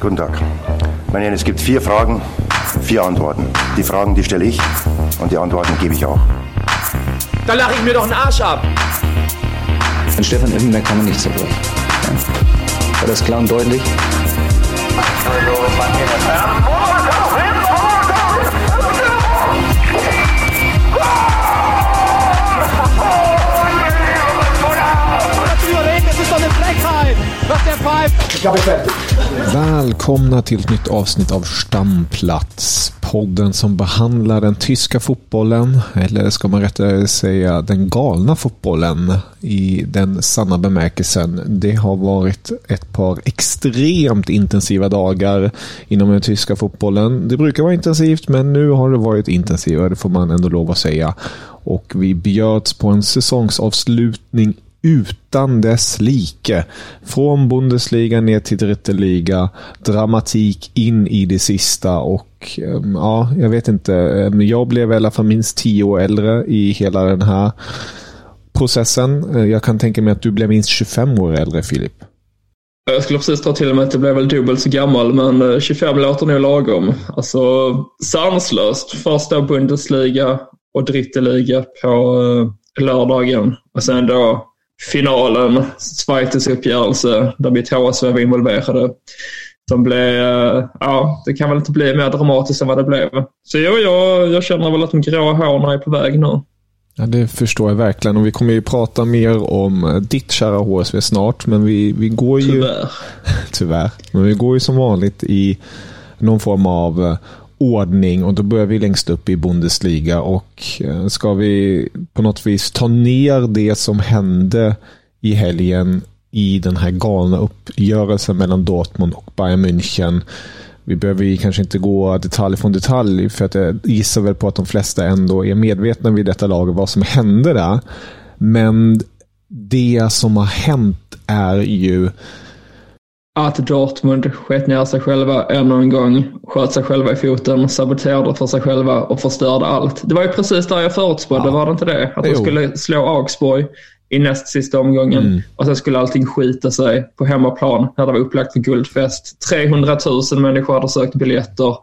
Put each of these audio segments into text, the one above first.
Guten Tag. Meine Herren, es gibt vier Fragen, vier Antworten. Die Fragen, die stelle ich und die Antworten gebe ich auch. Da lache ich mir doch einen Arsch ab. An Stefan Effenberg kann man nicht zerbrechen. Ja. War das klar und deutlich? Välkomna till ett nytt avsnitt av Stamplats. Podden som behandlar den tyska fotbollen, eller ska man rättare säga den galna fotbollen i den sanna bemärkelsen. Det har varit ett par extremt intensiva dagar inom den tyska fotbollen. Det brukar vara intensivt, men nu har det varit intensivare, det får man ändå lov att säga. Och vi bjöds på en säsongsavslutning utan dess like. Från Bundesliga ner till Dritte Liga. Dramatik in i det sista och ehm, ja, jag vet inte. Ehm, jag blev i alla fall minst tio år äldre i hela den här processen. Eh, jag kan tänka mig att du blev minst 25 år äldre, Filip. Jag skulle precis ta till mig att det blev väl dubbelt så gammal, men eh, 25 låter nog lagom. Alltså sanslöst. Första Bundesliga och Dritteliga på eh, lördagen. Och sen då finalen, Schweizers uppgörelse, där mitt HSV var involverade. Som blev, ja, det kan väl inte bli mer dramatiskt än vad det blev. Så jo, jag, jag känner väl att de grå håren är på väg nu. Ja, det förstår jag verkligen och vi kommer ju prata mer om ditt kära HSV snart. Men vi, vi går ju... Tyvärr. Tyvärr. Men vi går ju som vanligt i någon form av ordning och då börjar vi längst upp i Bundesliga och eh, ska vi på något vis ta ner det som hände i helgen i den här galna uppgörelsen mellan Dortmund och Bayern München. Vi behöver ju kanske inte gå detalj från detalj för att jag gissar väl på att de flesta ändå är medvetna vid detta lag vad som hände där. Men det som har hänt är ju att Dortmund sket ner sig själva ännu en gång, sköt sig själva i foten, saboterade för sig själva och förstörde allt. Det var ju precis där jag förutspådde, ja. var det inte det? Att de skulle slå Augsburg i näst sista omgången mm. och sen skulle allting skita sig på hemmaplan när det var upplagt för guldfest. 300 000 människor hade sökt biljetter.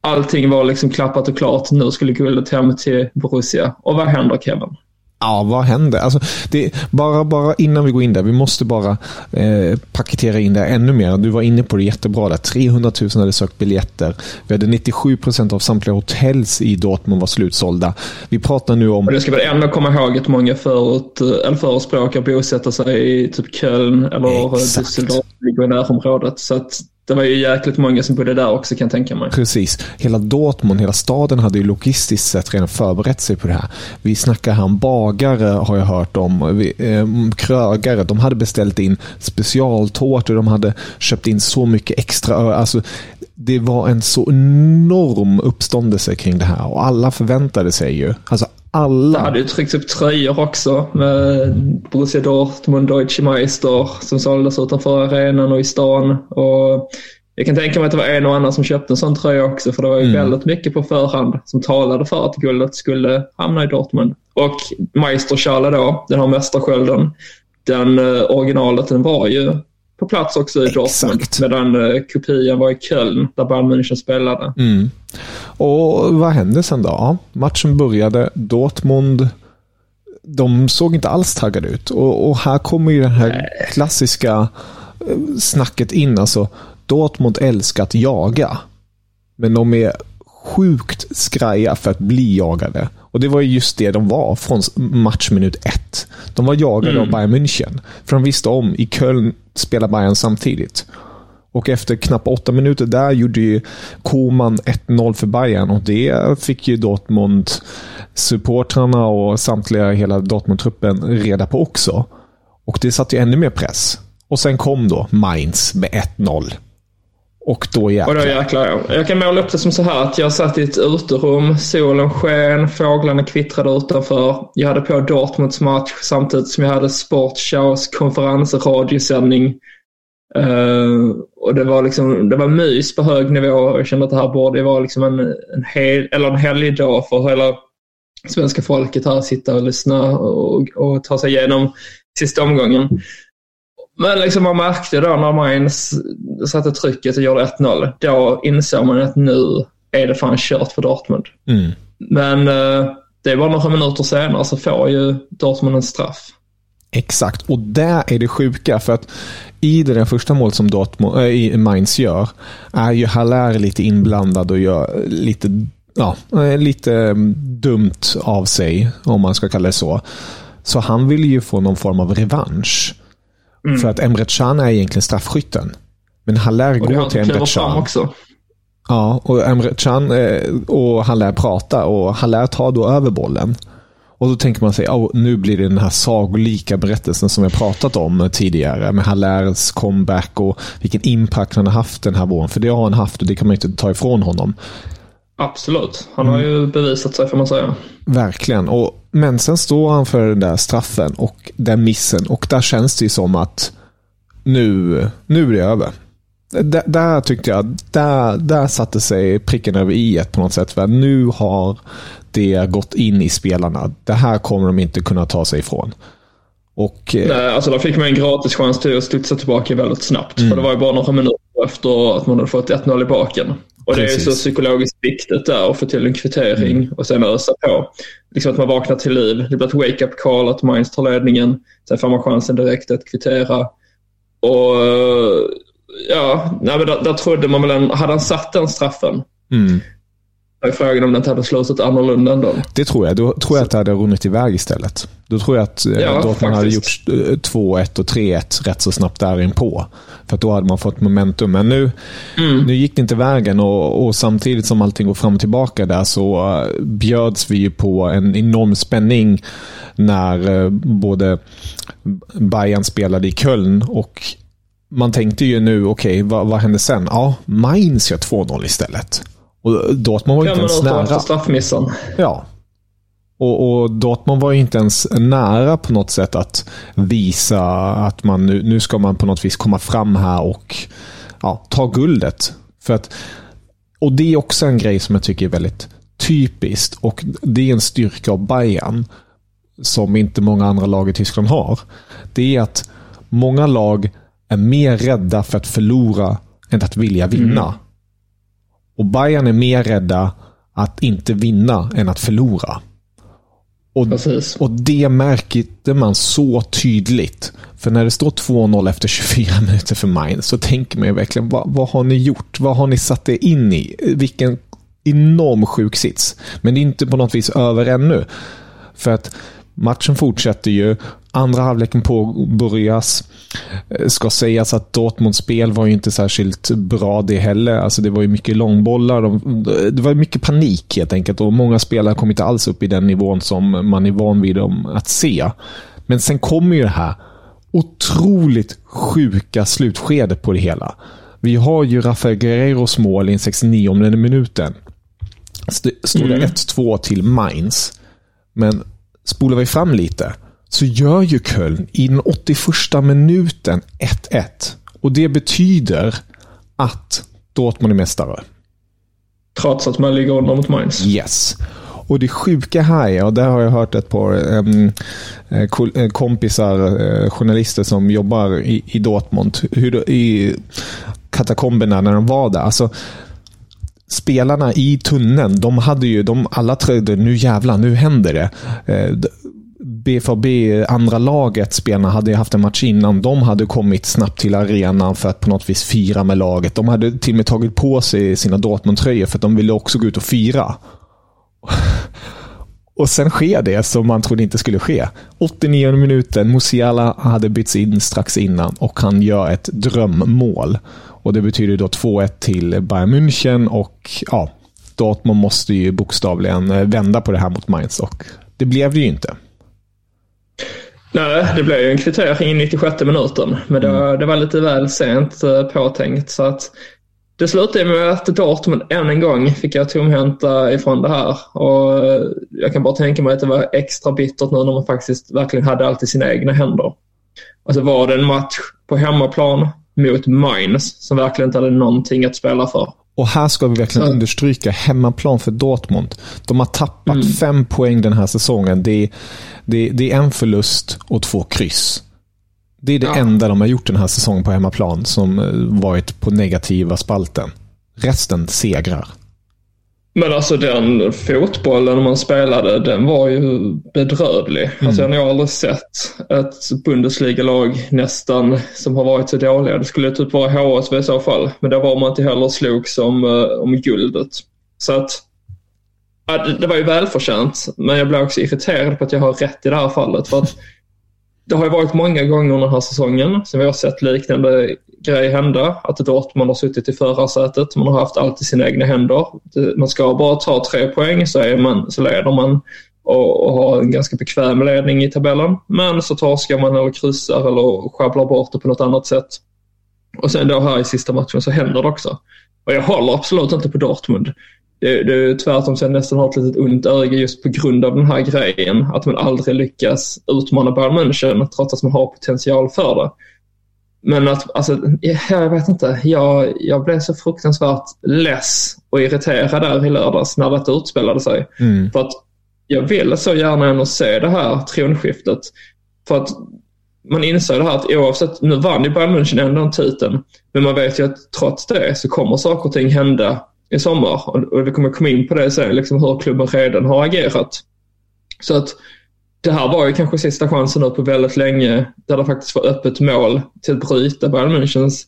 Allting var liksom klappat och klart. Nu skulle guldet hem till Borussia. Och vad händer Kevin? Ja, vad händer? Alltså, det, bara, bara innan vi går in där, vi måste bara eh, paketera in det ännu mer. Du var inne på det jättebra där. 300 000 hade sökt biljetter. Vi hade 97 procent av samtliga hotels i Dortmund var slutsålda. Vi pratar nu om... Och det ska väl ändå komma ihåg att många förut, eller förespråkar bosätter sig i typ Köln eller Düsseldorf, ligger i närområdet. Så att det var ju jäkligt många som bodde där också kan jag tänka mig. Precis. Hela Dortmund, hela staden hade ju logistiskt sett redan förberett sig på det här. Vi snackar här om bagare har jag hört om. Vi, eh, krögare, de hade beställt in specialtårtor. De hade köpt in så mycket extra. Alltså, det var en så enorm uppståndelse kring det här och alla förväntade sig ju. Alltså alla. Det hade ju tryckts upp tröjor också med Borussia Dortmund, Deutsche Meister som såldes utanför arenan och i stan. Och jag kan tänka mig att det var en och annan som köpte en sån tröja också för det var ju mm. väldigt mycket på förhand som talade för att guldet skulle hamna i Dortmund. Och Meisterschale då, den här mästerskölden, den eh, originalet den var ju på plats också i Dortmund. Medan uh, kopian var i Köln där Bayern München spelade. Mm. Och vad hände sen då? Ja, matchen började. Dortmund de såg inte alls taggade ut. Och, och här kommer ju det här Nej. klassiska eh, snacket in. Alltså, Dortmund älskar att jaga. Men de är sjukt skraja för att bli jagade. Och det var just det de var från matchminut ett. De var jagade mm. av Bayern München. För de visste om, i Köln spelar Bayern samtidigt. Och efter knappt åtta minuter där gjorde ju Koman 1-0 för Bayern och det fick ju Dortmund supportrarna och samtliga hela Dortmund-truppen reda på också. Och det satte ju ännu mer press. Och sen kom då Mainz med 1-0. Och då jäklar. Och då jäklar jag. Jag kan måla upp det som så här att jag satt i ett uterum, solen sken, fåglarna kvittrade utanför. Jag hade på Dortmunds match samtidigt som jag hade Sportshows konferensradiosändning. Uh, och det var liksom, det var mys på hög nivå och jag kände att det här borde vara liksom en, en, hel, eller en helgdag för hela svenska folket här att sitta och lyssna och, och ta sig igenom sista omgången. Men liksom man märkte då när Mainz satte trycket och gjorde 1-0. Då insåg man att nu är det fan kört för Dortmund. Mm. Men uh, det var några minuter senare så får ju Dortmund en straff. Exakt, och där är det sjuka. För att i det där första målet som Dortmund, äh, Mainz gör är ju Haller lite inblandad och gör lite, ja, lite dumt av sig, om man ska kalla det så. Så han vill ju få någon form av revansch. Mm. För att Emre Can är egentligen straffskytten. Men Haller går till Emre Can. också. Ja, och Emre Can och Haller pratar och Haller tar då över bollen. Och då tänker man sig, oh, nu blir det den här sagolika berättelsen som jag pratat om tidigare. Med Hallers comeback och vilken impact han har haft den här våren. För det har han haft och det kan man inte ta ifrån honom. Absolut. Han har ju bevisat sig får man säga. Verkligen. Och, men sen står han för den där straffen och den missen. Och där känns det som att nu, nu är det över. D där tyckte jag, där, där satte sig pricken över i på något sätt. För nu har det gått in i spelarna. Det här kommer de inte kunna ta sig ifrån. Och, eh, Nej, alltså där fick man en gratis chans till att studsa tillbaka väldigt snabbt. Mm. För det var ju bara några minuter efter att man hade fått 1-0 i baken. Och Precis. det är så psykologiskt viktigt där att få till en kvittering mm. och sen ösa på. Liksom att man vaknar till liv. Det blir ett wake-up call att Mainz tar ledningen. Sen får man chansen direkt att kvittera. Och ja, nej, men där, där trodde man väl en, hade han satt den straffen mm. Är frågan om det hade slutat annorlunda ändå. Det tror jag. Då tror jag att det hade runnit iväg istället. Då tror jag att eh, ja, Dortmund hade gjort 2-1 eh, och 3-1 rätt så snabbt där på. För då hade man fått momentum. Men nu, mm. nu gick det inte vägen och, och, samtidigt som allting går fram och tillbaka där så uh, bjöds vi ju på en enorm spänning när både Bayern spelade i Köln och man tänkte ju nu, okej, okay, vad, vad hände sen? Ja, Mainz gör 2-0 istället. Och Dortmund var inte ens nära. Straffmissen. Ja. Och, och Dortmund var inte ens nära på något sätt att visa att man nu, nu ska man på något vis komma fram här och ja, ta guldet. För att, och det är också en grej som jag tycker är väldigt typiskt och det är en styrka av Bayern som inte många andra lag i Tyskland har. Det är att många lag är mer rädda för att förlora än att vilja vinna. Mm. Och Bayern är mer rädda att inte vinna än att förlora. Och, och det märkte man så tydligt. För när det står 2-0 efter 24 minuter för Mainz så tänker man ju verkligen, vad, vad, har ni gjort? Vad har ni satt er in i? Vilken enorm sjuk sits. Men det är inte på något vis över ännu. För att matchen fortsätter ju. Andra halvleken påbörjas. Eh, ska sägas att Dortmunds spel var ju inte särskilt bra det heller. Alltså det var ju mycket långbollar. det var mycket panik helt enkelt och många spelare kom inte alls upp i den nivån som man är van vid dem att se. Men sen kommer ju det här otroligt sjuka slutskedet på det hela. Vi har ju Rafael Guerreros mål i 69 minuten. Står det mm. 1-2 till Mainz. Men spolar vi fram lite så gör ju Köln i den 81 minuten 1-1. Och det betyder att Dortmund är mästare. Trots att man ligger under mot Mainz? Yes. Och det sjuka här är, och där har jag hört ett par um, kompisar, uh, journalister som jobbar i, i Dortmund, hur, i katakomberna när de var där. Alltså, spelarna i tunneln, de hade ju, de alla trodde nu jävlar, nu händer det. BFAB, andra laget, spelarna hade ju haft en match innan. De hade kommit snabbt till arenan för att på något vis fira med laget. De hade till och med tagit på sig sina Dortmund-tröjor för att de ville också gå ut och fira. Och sen sker det som man trodde inte skulle ske. 89 minuten, Musiala hade bytts in strax innan och han gör ett drömmål. Och Det betyder då 2-1 till Bayern München och ja, Dortmund måste ju bokstavligen vända på det här mot Mainz och det blev det ju inte. Nej, det blev ju en kvittering i 96 minuten. Men det, mm. det var lite väl sent eh, påtänkt. Så att det slutade med att Dortmund än en gång fick jag tomhänta ifrån det här. Och eh, jag kan bara tänka mig att det var extra bittert nu när man faktiskt verkligen hade allt i sina egna händer. Alltså var det en match på hemmaplan mot Mainz som verkligen inte hade någonting att spela för. Och här ska vi verkligen så. understryka hemmaplan för Dortmund. De har tappat mm. fem poäng den här säsongen. Det är, det, det är en förlust och två kryss. Det är det ja. enda de har gjort den här säsongen på hemmaplan som eh, varit på negativa spalten. Resten segrar. Men alltså den fotbollen man spelade, den var ju bedrövlig. Mm. Alltså jag har aldrig sett ett Bundesliga-lag nästan som har varit så dåliga. Det skulle typ vara HSV i så fall. Men där var man inte heller slog som uh, om guldet. Så att det var ju välförtjänt. Men jag blev också irriterad på att jag har rätt i det här fallet. För att det har ju varit många gånger den här säsongen som vi har sett liknande grej hända. Att Dortmund har suttit i förarsätet. Man har haft allt i sina egna händer. Man ska bara ta tre poäng så, är man, så leder man och, och har en ganska bekväm ledning i tabellen. Men så torskar man eller kryssar eller sjabblar bort det på något annat sätt. Och sen då här i sista matchen så händer det också. Och jag håller absolut inte på Dortmund det, det är tvärtom så jag nästan har ett litet ont öga just på grund av den här grejen. Att man aldrig lyckas utmana Bayern München trots att man har potential för det. Men att, alltså, jag vet inte. Jag, jag blev så fruktansvärt less och irriterad där i lördags när det utspelade sig. Mm. För att jag ville så gärna ändå se det här tronskiftet. För att man inser det här att oavsett, nu vann ju Bayern München ändå titeln. Men man vet ju att trots det så kommer saker och ting hända i sommar. Och vi kommer komma in på det sen, liksom hur klubben redan har agerat. Så att det här var ju kanske sista chansen nu på väldigt länge där det faktiskt var öppet mål till att bryta Bayern Münchens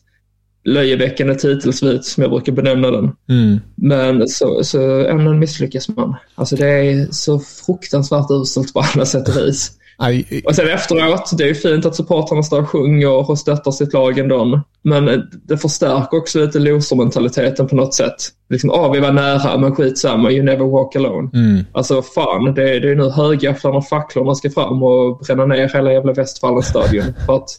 löjeväckande titelsvit som jag brukar benämna den. Mm. Men så, så ändå misslyckas man. Alltså det är så fruktansvärt uselt på alla sätt och vis. Aj. Och sen efteråt, det är ju fint att supportrarna står och sjunger och stöttar sitt lag ändå. Men det förstärker också lite losermentaliteten på något sätt. Liksom, ah, vi var nära, men skitsamma, you never walk alone. Mm. Alltså fan, det, det är nu högafflarna och facklorna ska fram och bränna ner hela jävla Westfallenstadion. för att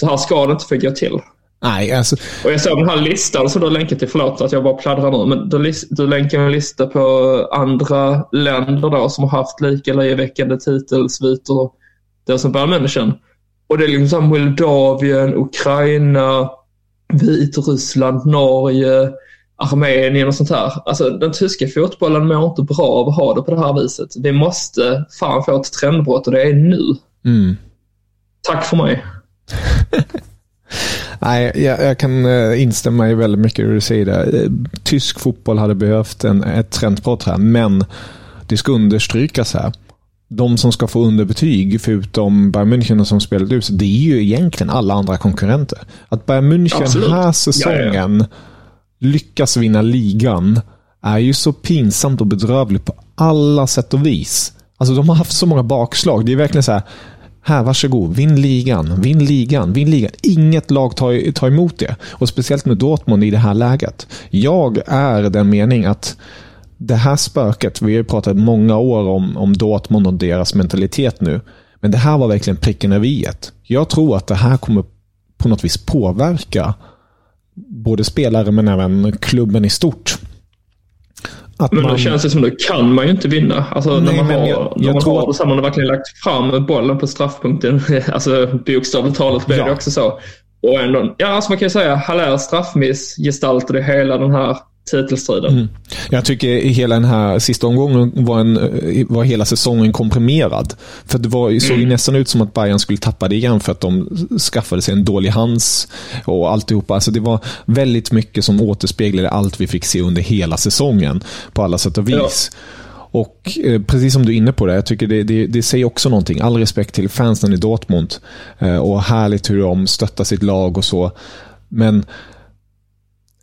så här ska det inte få gå till. Nej, alltså... Och jag såg den här listan som du länkat till, förlåt att jag bara pladdrar nu, men du, du länkar en lista på andra länder då som har haft lika löjeväckande titelsviter då som Bayern München. Och det är liksom Moldavien, Ukraina, Vitryssland, Norge, Armenien och sånt här. Alltså den tyska fotbollen mår inte bra av att ha det på det här viset. Vi måste fan få ett trendbrott och det är nu. Mm. Tack för mig. Nej, jag, jag, kan eh, instämma i väldigt mycket det du säger där. Eh, tysk fotboll hade behövt en, ett trendbrott här, men det ska understrykas här. De som ska få underbetyg, förutom Bayern München som spelade ut, det är ju egentligen alla andra konkurrenter. Att Bayern München Absolut. här säsongen ja, ja. lyckas vinna ligan är ju så pinsamt och bedrövligt på alla sätt och vis. Alltså de har haft så många bakslag. Det är verkligen så här, här, varsågod. Vinn ligan, vinn ligan, vinn ligan. Inget lag tar, tar emot det. Och speciellt med Dortmund i det här läget. Jag är den mening att det här spöket, vi har ju pratat många år om, om Dortmund och deras mentalitet nu. Men det här var verkligen pricken över i Jag tror att det här kommer på något vis påverka både spelare men även klubben i stort. Att men man... då känns det som att kan man ju inte vinna. Alltså Nej, när man har, jag, jag när man tror... har det så har man verkligen lagt fram bollen på straffpunkten. alltså bokstavligt talat blir ja. det också så. Och ändå, ja, alltså man kan ju säga Haller straffmiss gestaltade hela den här titelstriden. Mm. Jag tycker hela den här sista omgången var, en, var hela säsongen komprimerad. För det var, såg mm. nästan ut som att Bayern skulle tappa det igen för att de skaffade sig en dålig hands och alltihopa. Alltså det var väldigt mycket som återspeglade allt vi fick se under hela säsongen på alla sätt och vis. Ja. Och eh, precis som du är inne på det, jag tycker det, det, det säger också någonting. All respekt till fansen i Dortmund. Eh, och härligt hur de stöttar sitt lag och så. Men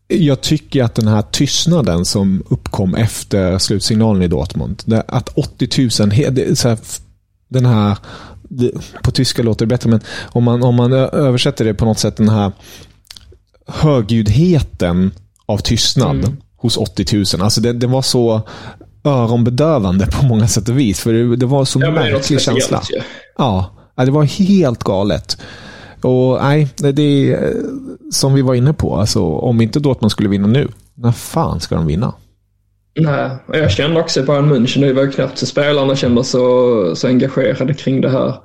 jag tycker att den här tystnaden som uppkom efter slutsignalen i Dortmund. Att 80 000, så här, den här, på tyska låter det bättre, men om man, om man översätter det på något sätt, den här högljuddheten av tystnad mm. hos 80 000. Alltså det, det var så öronbedövande på många sätt och vis. För det, det var så ja, märklig känsla. Ja. ja, det var helt galet. Och nej, det, är som vi var inne på. Alltså, om inte Dortmund skulle vinna nu, när fan ska de vinna? Nej, jag kände också i Bayern München, det var ju knappt så spelarna kände så, så engagerade kring det här.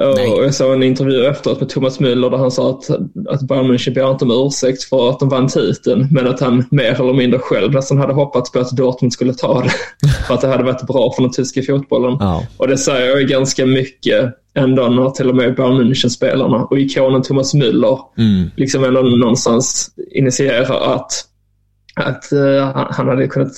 Nej. Och jag såg en intervju efteråt med Thomas Müller där han sa att, att Bayern München ber inte om ursäkt för att de vann titeln, men att han mer eller mindre själv nästan hade hoppats på att Dortmund skulle ta det. för att det hade varit bra för den tyska fotbollen. Ja. Och det säger ju ganska mycket ändå när till och med Bayern München-spelarna och ikonen Thomas Müller mm. liksom ändå någonstans initierar att, att uh, han hade kunnat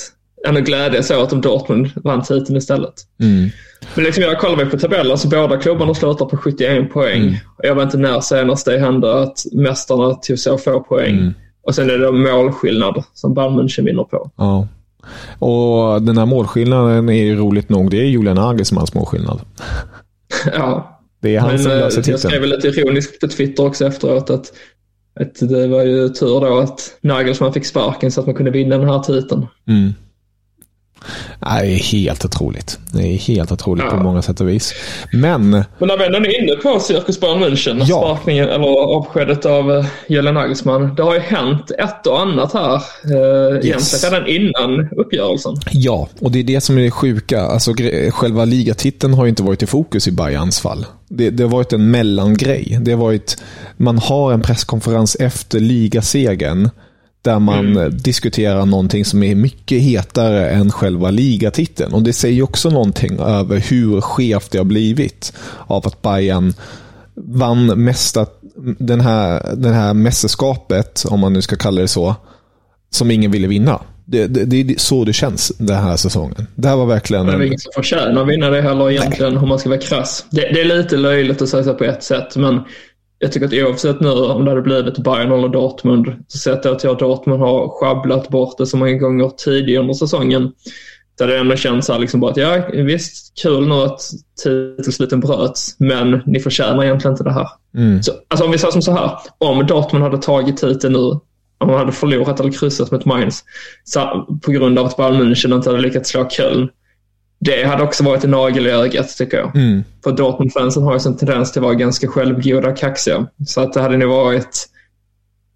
ändå glädjas åt om Dortmund vann titeln istället. Mm. Men liksom jag kollar på tabellen så båda klubbarna slutar på 71 poäng. Mm. Jag var inte när senast det hände att mästarna tog så få poäng. Mm. Och sen är det målskillnad som Bayern München vinner på. Ja. Och den här målskillnaden är ju roligt nog. Det är Julian Nagelsmans målskillnad. ja. Det är han Men, som löser titeln. Jag skrev lite ironiskt på Twitter också efteråt att, att det var ju tur då att Nagelsman fick sparken så att man kunde vinna den här titeln. Mm. Det är helt otroligt. Det är helt otroligt ja. på många sätt och vis. Men... Men när vi ändå är inne på Cirkus Bayern München, ja. sparkningen eller avskedet av uh, Jelle Nagelsmann. Det har ju hänt ett och annat här. Uh, yes. Redan innan uppgörelsen. Ja, och det är det som är det sjuka. Alltså, själva ligatiteln har ju inte varit i fokus i Bayerns fall. Det, det har varit en mellangrej. Det har varit, man har en presskonferens efter ligasegern där man mm. diskuterar någonting som är mycket hetare än själva ligatiteln. Och det säger också någonting över hur skevt det har blivit av att Bayern vann mesta, den här, den här mästerskapet, om man nu ska kalla det så, som ingen ville vinna. Det, det, det är så det känns den här säsongen. Det här var verkligen... Det är ingen som förtjänar att vinna det heller egentligen, Nej. om man ska vara krass. Det, det, är lite löjligt att säga så på ett sätt, men jag tycker att oavsett nu om det hade blivit Bayern eller Dortmund, så sett jag att Dortmund har sjabblat bort det så många gånger tidigare under säsongen. Där det ändå känns här liksom bara att ja, visst, kul nu att titelsluten bröts, men ni förtjänar egentligen inte det här. Mm. Så, alltså om vi säger som så här, om Dortmund hade tagit titeln nu, om man hade förlorat eller kryssat mot Mainz, så, på grund av att Bayern München inte hade lyckats slå Köln, det hade också varit en nagel i ögat tycker jag. Mm. För Dortmund-fansen har ju en tendens till att vara ganska självgoda och kaxiga. Så att det hade nog varit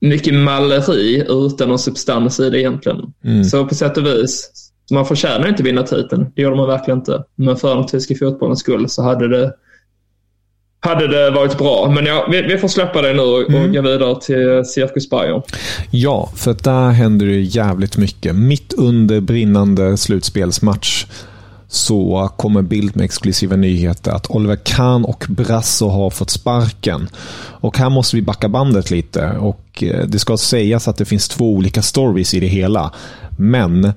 mycket malleri utan någon substans i det egentligen. Mm. Så på sätt och vis, man förtjänar inte vinna titeln. Det gjorde man verkligen inte. Men för den tyska fotbollens skull så hade det, hade det varit bra. Men ja, vi, vi får släppa det nu och, mm. gå vidare till Cirkus Bayern. Ja, för där händer det jävligt mycket. Mitt under brinnande slutspelsmatch så kommer Bild med exklusiva nyheter att Oliver Kahn och Brasso har fått sparken. Och här måste vi backa bandet lite och eh, det ska sägas att det finns två olika stories i det hela. Men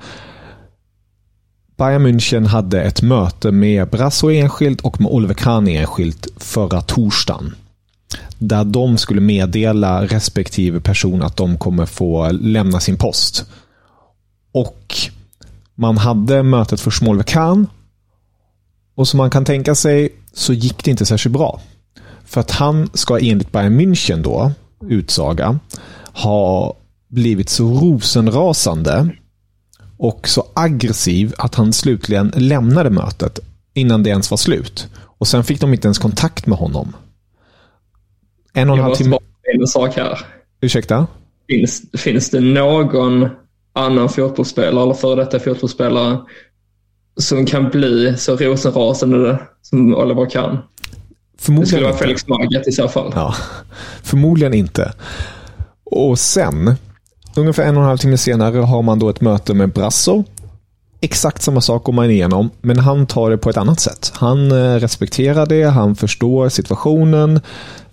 Bayern München hade ett möte med Brasso enskilt och med Oliver Kahn enskilt förra torsdagen. Där de skulle meddela respektive person att de kommer få lämna sin post. Och man hade mötet för Smolve Khan och som man kan tänka sig så gick det inte särskilt bra. För att han ska enligt Bayern München då, utsaga, ha blivit så rosenrasande och så aggressiv att han slutligen lämnade mötet innan det ens var slut. Och sen fick de inte ens kontakt med honom. En och en halv timme... en sak här. Ursäkta? Finns, finns det någon annan fotbollsspelare eller före detta fotbollsspelare som kan bli så rosenrasande som Oliver kan. Förmodligen det skulle vara Felix Magath i så fall. Ja, förmodligen inte. Och sen, ungefär en och en halv timme senare, har man då ett möte med Brasso exakt samma sak går man igenom, men han tar det på ett annat sätt. Han eh, respekterar det, han förstår situationen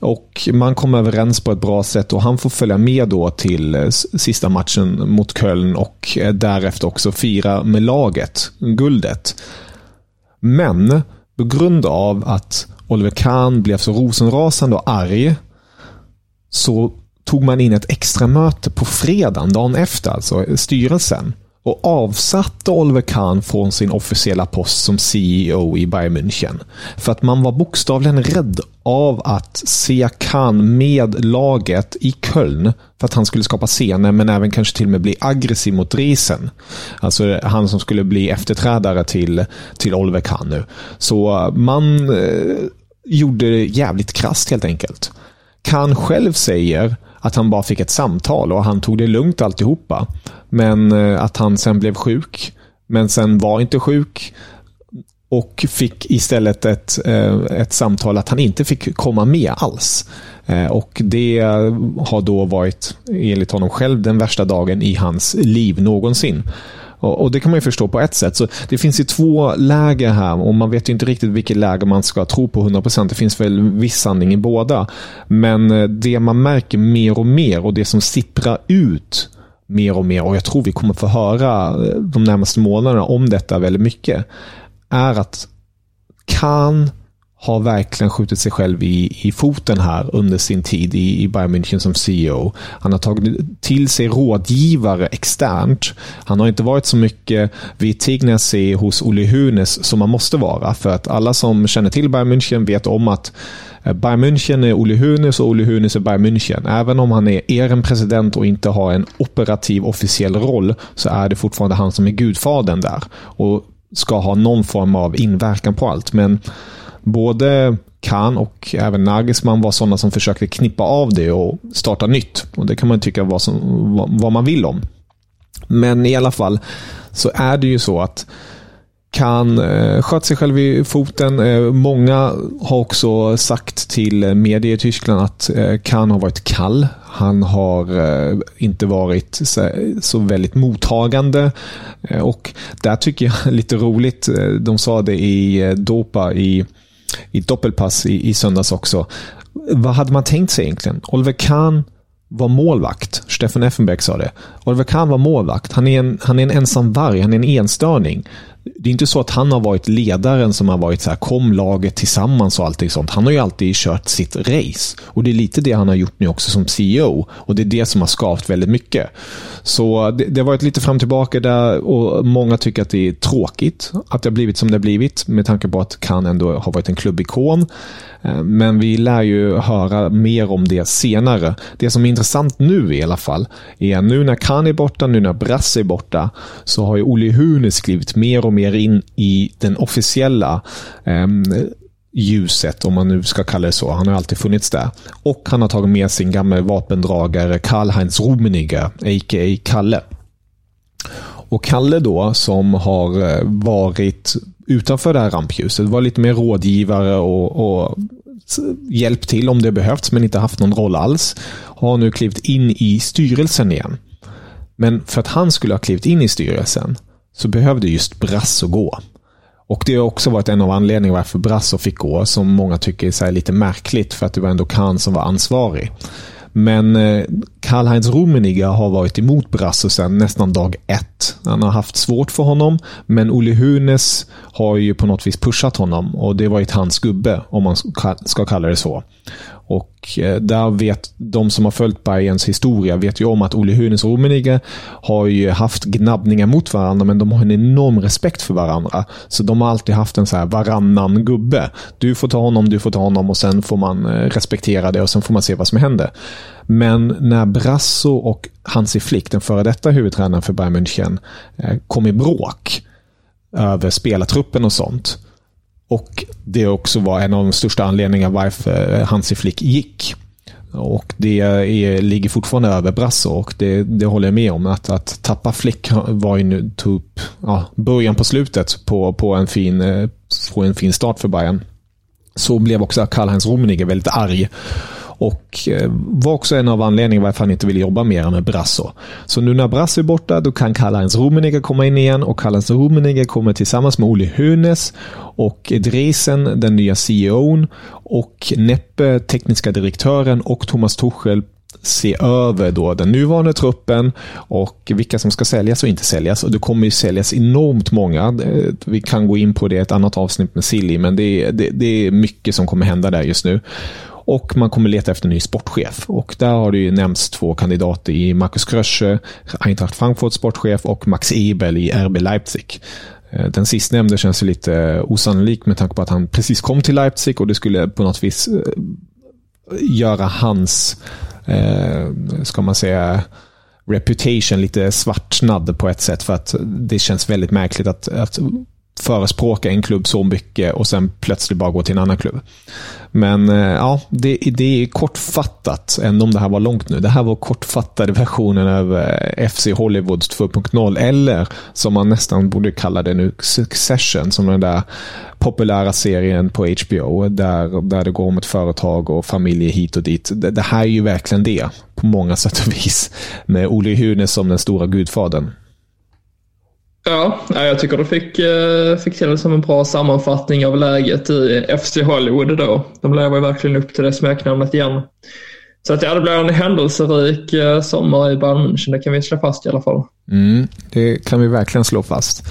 och man kommer överens på ett bra sätt och han får följa med då till eh, sista matchen mot Köln och eh, därefter också fira med laget, guldet. Men på grund av att Oliver Kahn blev så rosenrasande och arg så tog man in ett extra möte på fredagen, dagen efter, alltså styrelsen och avsatte Oliver Kahn från sin officiella post som CEO i Bayern München. För att man var bokstavligen rädd av att se Kahn med laget i Köln för att han skulle skapa scener men även kanske till och med bli aggressiv mot Driesen. Alltså han som skulle bli efterträdare till, till Oliver Kahn nu. Så eh, man eh, gjorde det jävligt krasst helt enkelt. Kahn själv säger att han bara fick ett samtal och han tog det lugnt alltihopa. Men eh, att han sen blev sjuk. Men sen var inte sjuk. Och fick istället ett, eh, ett samtal att han inte fick komma med alls. Eh, och det har då varit, enligt honom själv, den värsta dagen i hans liv någonsin. Och, Det kan man ju förstå på ett sätt. Så Det finns ju två läger här och man vet ju inte riktigt vilket läger man ska tro på 100%. Det finns väl viss sanning i båda. Men eh, det man märker mer och mer och det som sipprar ut mer och mer och jag tror vi kommer få höra eh, de närmaste månaderna om detta väldigt mycket. Är att kan har verkligen skjutit sig själv i, i foten här under sin tid i, i Bayern München som CEO. Han har tagit till sig rådgivare externt. Han har inte varit så mycket vid Tignasi hos Olle Hunes som man måste vara. För att alla som känner till Bayern München vet om att eh, Bayern München är Olle Hunes och Olle Hunes är Bayern München. Även om han är er president och inte har en operativ officiell roll så är det fortfarande han som är gudfadern där. Och ska ha någon form av inverkan på allt. Men både Kahn och även Nagelsmann var sådana som försökte knippa av det och starta nytt. Och Det kan man tycka vad, som, vad, vad man vill om. Men i alla fall så är det ju så att kan eh, sköt sig själv i foten. Eh, många har också sagt till media i Tyskland att eh, Kan har varit kall. Han har inte varit så, väldigt mottagande. Och där tycker jag lite roligt, de sa det i Dopa i i doppelpass i, i söndags också. Vad hade man tänkt sig egentligen? Oliver Kahn var målvakt. Stefan Effenberg sa det. Oliver Kahn var målvakt. Han är en, han är en ensam varg. Han är en enstörning det är inte så att han har varit ledaren som har varit så här, kom laget tillsammans och allting sånt. Han har ju alltid kört sitt race. Och det är lite det han har gjort nu också som CEO. Och det är det som har skavt väldigt mycket. Så det, det har varit lite fram och tillbaka där och många tycker att det är tråkigt att det har blivit som det har blivit med tanke på att Kan ändå har varit en klubbikon. Eh, men vi lär ju höra mer om det senare. Det som är intressant nu i alla fall är nu när Kan är borta, nu när Brasse är borta, så har ju Olle Hunes skrivit mer och mer in i den officiella eh, ljuset, om man nu ska kalla det så. Han har alltid funnits där. Och han har tagit med sin gamla vapendragare Karl-Heinz Rummenigge, a.k.a. Kalle. Och Kalle då, som har eh, varit utanför det här rampljuset, var lite mer rådgivare och, och hjälpt till om det behövts, men inte haft någon roll alls, har nu klivit in i styrelsen igen. Men för att han skulle ha klivit in i styrelsen så behövde just Brasso gå. Och Det har också varit en av anledningarna varför Brasso fick gå, som många tycker är lite märkligt, för att det var ändå Kahn som var ansvarig. Men eh, Karl-Heinz Rummenigge har varit emot Brasso sedan nästan dag ett. Han har haft svårt för honom, men Olle Hunes har ju på något vis pushat honom och det har varit hans gubbe, om man ska kalla det så. Och eh, där vet de som har följt Bayerns historia vet ju om att Olle Hunes och Rummenigge har ju haft gnabbningar mot varandra, men de har en enorm respekt för varandra. Så de har alltid haft en så här varannan gubbe. Du får ta honom, du får ta honom och sen får man eh, respektera det och sen får man se vad som händer. Men när Brasso och Hansi Flick, den före detta huvudtränaren för Bayern München, eh, kom i bråk över spelartruppen och sånt, och det också var en av de största anledningarna varför eh, Hansi Flick gick. Och det är, ligger fortfarande över Brasso och det, det håller jag med om. Att, att tappa Flick var ju nu typ ja, början på slutet på, på, en fin, eh, på en fin start för Bayern. Så blev också Karl-Heinz Rummenigge väldigt arg och eh, var också en av anledningarna varför han inte ville jobba mer med Brasso. Så nu när Brasso är borta, då kan Karl-Heinz Rummenigge komma in igen och Karl-Heinz Rummenigge kommer tillsammans med Olle Hönes och Dresen, den nya CEOn och Neppe, tekniska direktören och Thomas Tuchel se över då den nuvarande truppen och vilka som ska säljas och inte säljas. Och Det kommer ju säljas enormt många. Vi kan gå in på det i ett annat avsnitt med Silly, men det är, det, det är mycket som kommer hända där just nu. Och man kommer leta efter en ny sportchef. Och där har det ju nämnts två kandidater i Markus Krösche, Eintracht Frankfurt sportchef och Max Ebel i RB Leipzig. Eh, den sistnämnde känns ju lite osannolik med tanke på att han precis kom till Leipzig och det skulle på något vis eh, göra hans, eh, ska man säga, reputation lite svartnad på ett sätt. För att det känns väldigt märkligt att, att förespråka en klubb så mycket och sen plötsligt bara gå till en annan klubb. Men eh, ja, det, det är kortfattat, även om det här var långt nu. Det här var kortfattade versionen av eh, FC Hollywood 2.0 eller som man nästan borde kalla det nu, Succession, som den där populära serien på HBO där, där det går om ett företag och familjer hit och dit. Det, det här är ju verkligen det på många sätt och vis med Olle Hune som den stora gudfadern. Ja, jag tycker du fick, eh, fick till som en bra sammanfattning av läget i FC Hollywood då. De lever ju verkligen upp till det smeknamnet igen. Så att ja, det blir en händelserik eh, sommar i Bayern München, det kan vi slå fast i alla fall. Mm, det kan vi verkligen slå fast.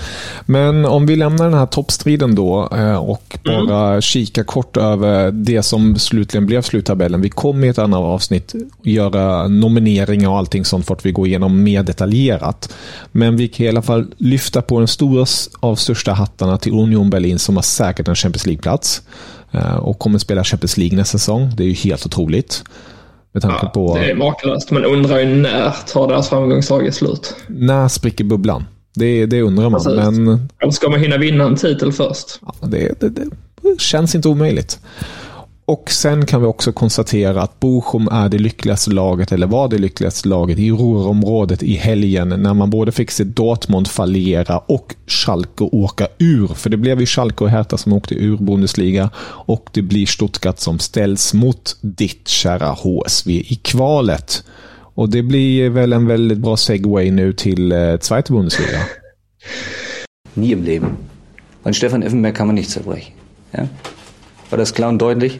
Men om vi lämnar den här toppstriden då eh, och bara mm. kika kort över det som slutligen blev sluttabellen. Vi kommer i ett annat avsnitt göra nomineringar och allting sånt för att vi går igenom mer detaljerat. Men vi kan i alla fall lyfta på den stora av största hattarna till Union Berlin som har säkert en Champions League-plats eh, och kommer spela Champions League nästa säsong. Det är ju helt otroligt. Med tanke ja, på... Det är makalöst. Man undrar ju när tar deras framgångssaga slut? När spricker bubblan? Det, det undrar man. Precis. Men... Eller ska man hinna vinna en titel först? Ja, det, det, det känns inte omöjligt. Och sen kan vi också konstatera att Bochum är det lyckligaste laget, eller var det lyckligaste laget i Ruhrområdet i helgen när man både fick se Dortmund fallera och Schalke åka ur. För det blev ju Schalke och Hertha som åkte ur Bundesliga och det blir Stuttgart som ställs mot ditt kära HSV i kvalet. Och det blir väl en väldigt bra segway nu till eh, Zweite Bundesliga. Nie im Leben. An Stefan Effenberg kann man nicht zerbrechen. Ja? War das klar und deutlich?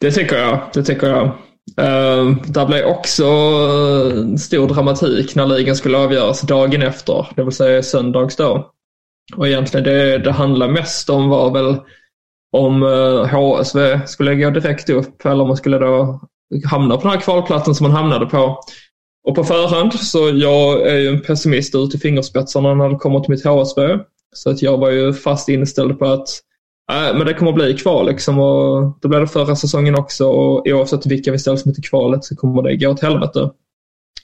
Det tycker jag. Det tycker jag. Uh, där blev också eh, stor dramatik när ligan skulle avgöras dagen efter, det vill säga söndags då. Och egentligen det det handlade mest om var väl om eh, uh, HSV skulle gå direkt upp eller om man skulle då hamna på den här kvalplatsen som man hamnade på. Och på förhand, så jag är ju en pessimist ut i fingerspetsarna när det kommer till mitt HSV. Så att jag var ju fast inställd på att men det kommer bli kval liksom och det blev det förra säsongen också och oavsett vilka vi ställs mot i kvalet så kommer det gå åt helvete.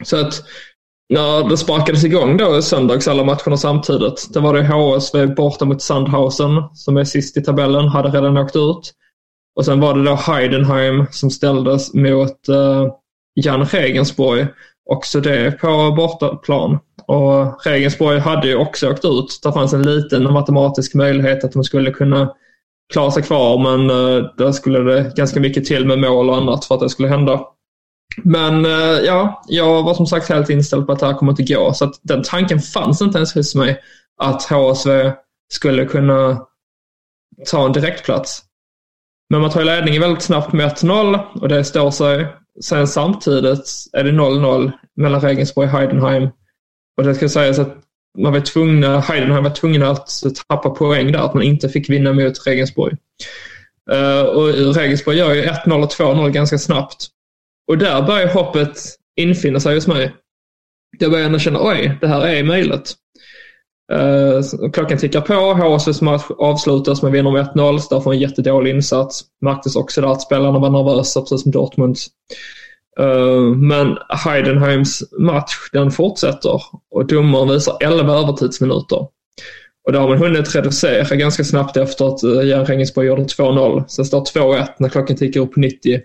Så att när det sparkades igång då i söndags alla matcherna samtidigt, då var det HSV borta mot Sandhausen som är sist i tabellen, hade redan åkt ut. Och sen var det då Heidenheim som ställdes mot uh, Jan Regensborg också det på bortaplan. Och Regensborg hade ju också åkt ut. Det fanns en liten matematisk möjlighet att de skulle kunna klara sig kvar men eh, där skulle det ganska mycket till med mål och annat för att det skulle hända. Men eh, ja, jag var som sagt helt inställd på att det här kommer inte gå så att den tanken fanns inte ens hos mig att HSV skulle kunna ta en direktplats. Men man tar ledningen väldigt snabbt med 1-0 och det står sig. Sen samtidigt är det 0-0 mellan Regensburg och Heidenheim. Och det ska sägas att man var tvungna, Heidenheim var tvungna att tappa poäng där, att man inte fick vinna mot Regensburg. Uh, och Regensburg gör ju 1-0 och 2-0 ganska snabbt. Och där börjar hoppet infinna sig hos mig. Jag börjar ändå känna, oj, det här är möjligt. Uh, klockan tickar på. HSVs match avslutas med vinner med 1-0. Därför en jättedålig insats. Märktes också där att spelarna var nervösa, precis som Dortmunds. Eh, men Heidenheims match, den fortsätter och domaren visar 11 övertidsminuter. Och då har man hunnit reducera ganska snabbt efter att eh, Jan Rengesborg gjorde 2-0. Sen står 2-1 när klockan tickar upp på 90.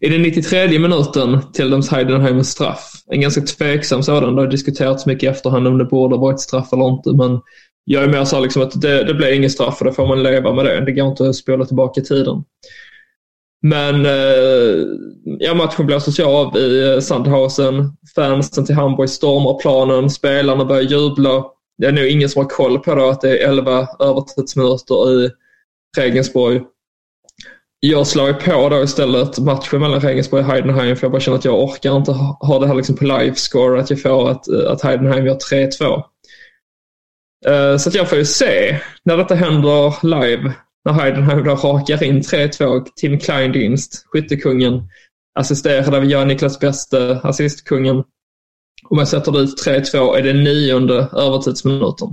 I den 93 minuten tilldöms Heidenheim en straff. En ganska tveksam sådan. Det har diskuterats mycket i efterhand om det borde varit straff eller inte. Men jag är mer så liksom att det, det blir ingen straff och då får man leva med det. Det går inte att spola tillbaka tiden. Men eh, ja, matchen blåses alltså av i eh, Sandhausen. Fansen till Hamburg stormar planen. Spelarna börjar jubla. Det är nog ingen som har koll på det, att det är 11 övertidsminuter i Regensburg jag slår på då istället matchen mellan Regensburg och Heidenheim för jag bara känner att jag orkar inte ha det här liksom på livescore att jag får att, eh, att Heidenheim gör 3-2. Eh, så att jag får ju se när detta händer live. När Heidenheim då rakar in 3-2. Tim Kleindienst, skyttekungen, assisterad av Jan Niklas Bäste, assistkungen. Om jag sätter dit 3-2 är det nionde övertidsminuten.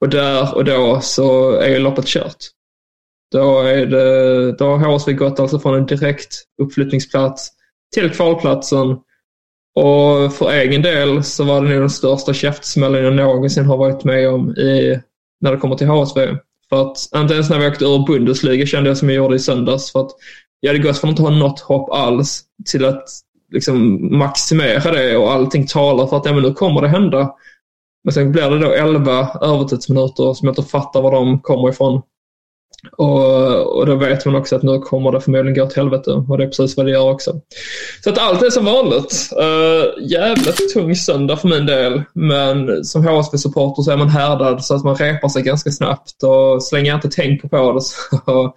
Och där och då så är ju loppet kört. Då, är det, då har HSV gått alltså från en direkt uppflyttningsplats till kvalplatsen. Och för egen del så var det nog den största käftsmällen jag någonsin har varit med om i, när det kommer till HSV. För att inte ens när vi åkte ur Bundesliga kände jag som jag gjorde i söndags. För att jag hade gått från att inte ha något hopp alls till att liksom maximera det och allting talar för att ja, men nu kommer det hända. Men sen blir det då 11 övertidsminuter som jag inte fattar var de kommer ifrån. Och, och då vet man också att nu kommer det förmodligen gå åt helvete och det är precis vad det gör också. Så att allt är som vanligt. Uh, jävligt tung söndag för min del. Men som HSB-supporter så är man härdad så att man repar sig ganska snabbt och så länge jag inte tänker på det så,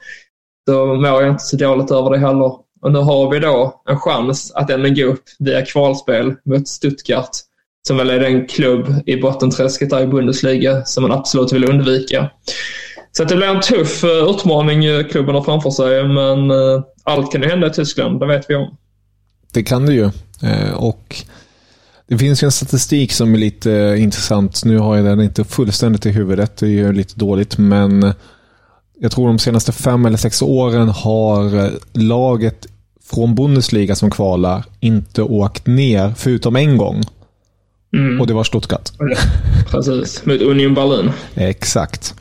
så mår jag inte så dåligt över det heller. Och nu har vi då en chans att ändå gå upp via kvalspel mot Stuttgart som väl är den klubb i bottenträsket där i Bundesliga som man absolut vill undvika. Så det blir en tuff uh, utmaning klubben har framför sig, men uh, allt kan ju hända i Tyskland, det vet vi om. Det kan det ju. Eh, och det finns ju en statistik som är lite intressant. Nu har jag den inte fullständigt i huvudet, det är ju lite dåligt, men jag tror de senaste fem eller sex åren har laget från Bundesliga som kvalar inte åkt ner, förutom en gång. Mm. Och det var Stuttgart. Precis, mot Union Berlin. Exakt.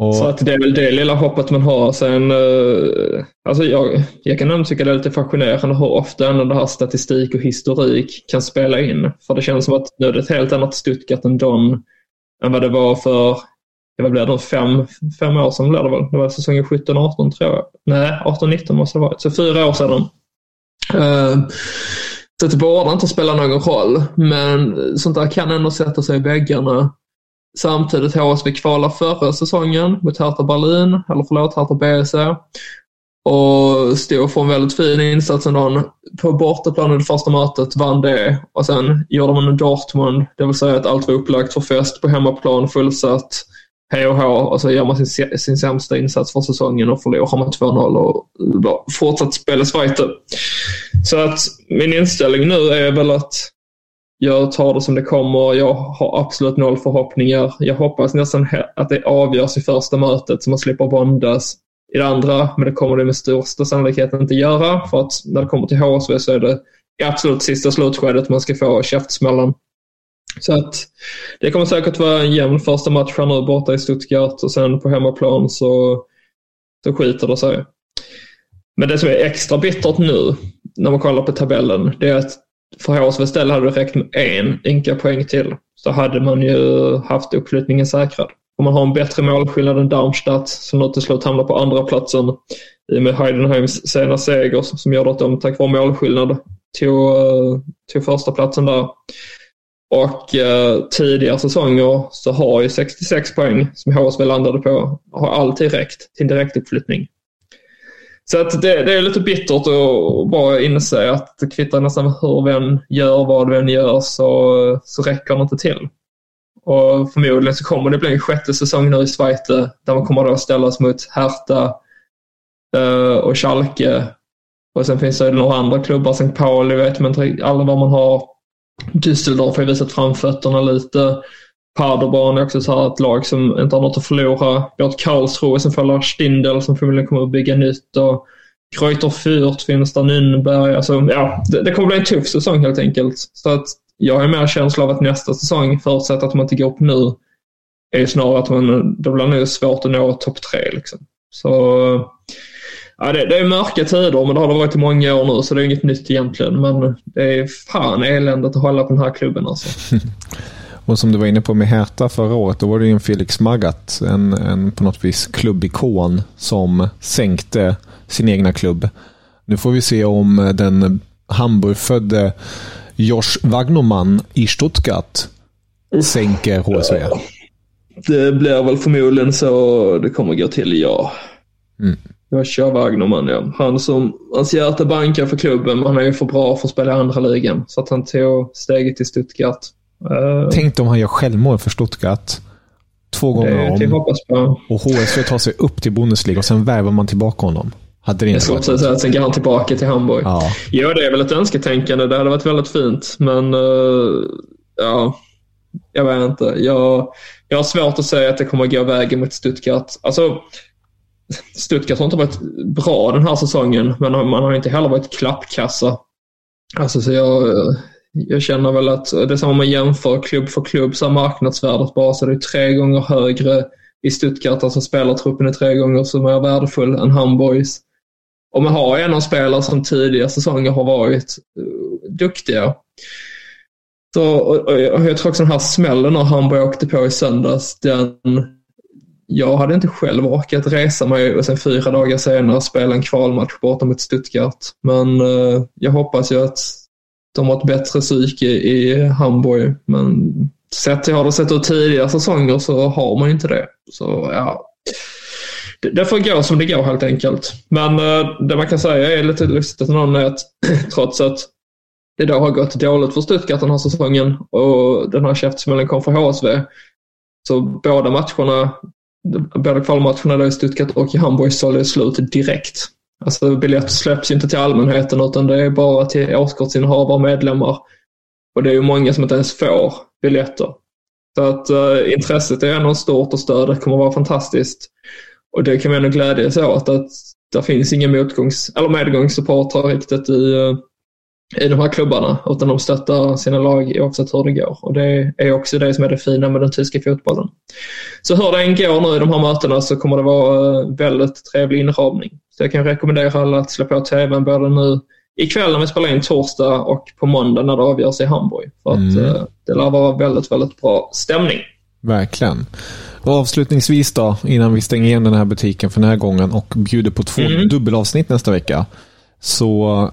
Och... Så att det är väl det lilla hoppet man har. Sen, eh, alltså jag, jag kan ändå tycka det är lite fascinerande hur ofta ändå det här statistik och historik kan spela in. För det känns som att nu är det ett helt annat Stuttgart än Don än vad det var för, vad blir det, fem, fem år sedan blev det väl? Det var säsongen 17-18 tror jag. Nej, 18-19 måste det ha varit. Så fyra år sedan. Uh, så det borde inte spela någon roll, men sånt där kan ändå sätta sig i väggarna. Samtidigt HSV kvalar förra säsongen mot Hertha Berlin, eller förlåt, Hertha BSC. Och stod för en väldigt fin insats ändå. På bortaplan i det första mötet vann det och sen gjorde man en Dortmund, det vill säga att allt var upplagt för fest på hemmaplan, fullsatt. Hej och och så gör man sin, sin sämsta insats för säsongen och förlorar med 2-0 och fortsatt spela svajte. Så att min inställning nu är väl att jag tar det som det kommer. Jag har absolut noll förhoppningar. Jag hoppas nästan att det avgörs i första mötet så man slipper bondas i det andra. Men det kommer det med största sannolikhet inte göra. För att när det kommer till HSV så är det i absolut sista slutskedet man ska få käftsmällen. Så att det kommer säkert vara en jämn första match här nu borta i Stuttgart och sen på hemmaplan så, så skiter det sig. Men det som är extra bittert nu när man kollar på tabellen det är att för HSVs del hade det räckt med en ynka poäng till. Så hade man ju haft uppflyttningen säkrad. Om man har en bättre målskillnad än Darmstadt som nu till slut hamnar på andra platsen i och med Heidenheims sena seger som gör att de tack vare målskillnad tog, eh, tog första platsen där. Och eh, tidigare säsonger så har ju 66 poäng som HSV landade på har alltid räckt till direktuppflyttning. Så att det, det, är lite bittert att bara inse att det kvittar nästan hur vi än gör, vad vi än gör, så, så räcker det inte till. Och förmodligen så kommer det bli en sjätte säsong nu i Schweiz där man kommer då ställas mot Hertha eh, och Schalke. Och sen finns det några andra klubbar, St. Pauli vet man inte alla vad man har. Düsseldorf har ju visat framfötterna lite. Paderborn är också så här ett lag som inte har något att förlora. Vi har ett Karlsruhe som följer Stindel som förmodligen kommer att bygga nytt. Och Kreuter Fürth finns där, Nürnberg. Alltså, ja, det, det kommer bli en tuff säsong helt enkelt. Så att jag har mer känsla av att nästa säsong, förutsatt att man inte går upp nu, är snarare att man, det blir nog svårt att nå topp tre. Liksom. Så ja, det, det, är mörka tider, men det har det varit i många år nu, så det är inget nytt egentligen. Men det är fan eländigt att hålla på den här klubben alltså. Och som du var inne på med Hertha förra året, då var det ju en Felix Magath, en, en på något vis klubbikon som sänkte sin egna klubb. Nu får vi se om den Hamburgfödde Josh Wagnerman i Stuttgart sänker HSV. Det blir väl förmodligen så det kommer gå till, ja. Mm. Jag kör Wagnerman, ja. Han som, hans hjärta bankar för klubben, men han är ju för bra för att spela i andra ligan. Så att han tog steget till Stuttgart. Uh, Tänk om han gör självmål för Stuttgart. Två gånger det, om. på. Och HSV tar sig upp till Bundesliga och sen värvar man tillbaka honom. Hade det inte jag skulle säga att sen går han tillbaka till Hamburg. Ja. ja, det är väl ett önsketänkande. Det hade varit väldigt fint. Men uh, ja, jag vet inte. Jag, jag har svårt att säga att det kommer att gå vägen mot Stuttgart. Alltså, Stuttgart har inte varit bra den här säsongen, men man har inte heller varit klappkassa. Alltså, så jag, jag känner väl att det är samma om man jämför klubb för klubb, så marknadsvärdet bara så det är tre gånger högre i Stuttgart, alltså spelartruppen är tre gånger så mer värdefull än Hamburgs. Och man har en av spelare som tidigare säsonger har varit uh, duktiga. Så, och, och jag tror också den här smällen när Hamburg åkte på i söndags, den, jag hade inte själv orkat resa mig och sen fyra dagar senare spela en kvalmatch borta mot Stuttgart. Men uh, jag hoppas ju att de har ett bättre psyke i Hamburg. Men sett till hur det sett ut tidigare säsonger så har man inte det. Så ja, det, det får gå som det går helt enkelt. Men eh, det man kan säga är lite lustigt någon är att trots att det då har gått dåligt för Stuttgart den här säsongen och den här käftsmällen kom för HSV. Så båda matcherna, båda kvalmatcherna då i Stuttgart och i Hamburg sålde slut direkt. Alltså biljetter släpps inte till allmänheten utan det är bara till årskortsinnehavare och medlemmar. Och det är ju många som inte ens får biljetter. Så att uh, intresset är ändå stort och stödet kommer att vara fantastiskt. Och det kan vi ändå glädjas åt att det finns inga motgångs eller medgångssupportrar riktigt i, uh, i de här klubbarna utan de stöttar sina lag oavsett hur det går. Och det är också det som är det fina med den tyska fotbollen. Så hur det än går nu i de här mötena så kommer det vara eh, väldigt trevlig inramning. Så jag kan rekommendera alla att slå på tvn både nu ikväll när vi spelar in torsdag och på måndag när det avgörs i Hamburg. För att mm. Eh, det lär vara väldigt, väldigt bra stämning. Verkligen. Och avslutningsvis då, innan vi stänger igen den här butiken för den här gången och bjuder på två mm. dubbelavsnitt nästa vecka. Så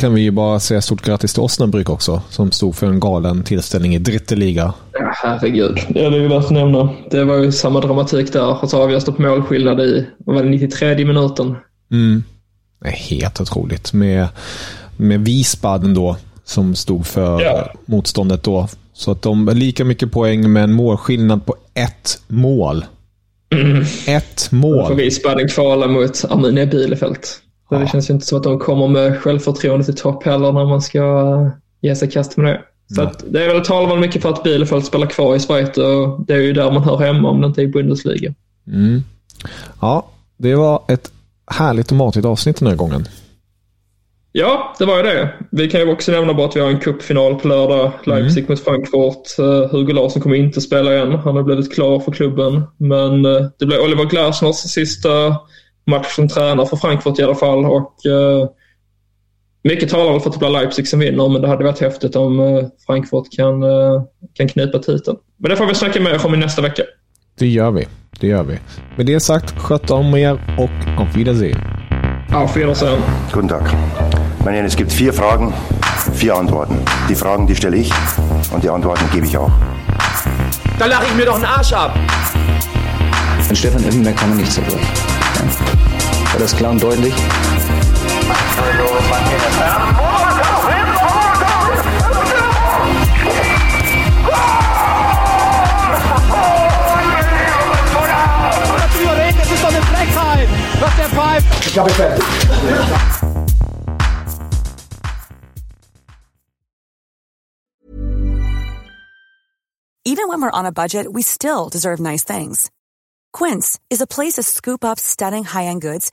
kan vi ju bara säga stort grattis till Osnabrück också, som stod för en galen tillställning i Dritteliga. Ja, herregud. Ja, det är ju värt att nämna. Det var ju samma dramatik där. Och så avgörs det på målskillnad i, vad var det, 93 minuten. Mm. Det är helt otroligt. Med, med Wiesbaden då, som stod för ja. motståndet då. Så att de lika mycket poäng med en målskillnad på ett mål. Mm. Ett mål. Då får Wiesbaden kvala mot Arminia Bielefeld. Ja. Det känns ju inte som att de kommer med självförtroende till topp heller när man ska ge sig kast med det. Så att det är väl talar väl mycket för att Bielefeld spelar kvar i Schweiz och det är ju där man hör hemma om det inte är i Bundesliga. Mm. Ja, det var ett härligt och matigt avsnitt den här gången. Ja, det var ju det. Vi kan ju också nämna bara att vi har en cupfinal på lördag. Leipzig mm. mot Frankfurt. Uh, Hugo Larsson kommer inte spela igen. Han har blivit klar för klubben. Men uh, det blir Oliver Glasners sista match som tränare för Frankfurt i alla fall. Och, uh, mycket talar för att det blir Leipzig som vinner, men det hade varit häftigt om Frankfurt kan, kan knipa titeln. Men det får vi snacka mer om i nästa vecka. Det gör vi. Det gör vi. Med det sagt, sköt om er och auf Wiedersehen. Auf Wiedersehen. Guten Tag. Meine Herren, es gibt vier Fragen, vier Antworten. Die Fragen, die stelle ich und die Antworten gebe ich auch. Da lache ich mir doch einen Arsch ab. An Stefan Effenberg kann man nicht zerbrechen. Das klar und deutlich? Even when we're on a budget, we still deserve nice things. Quince is a place to scoop up stunning high-end goods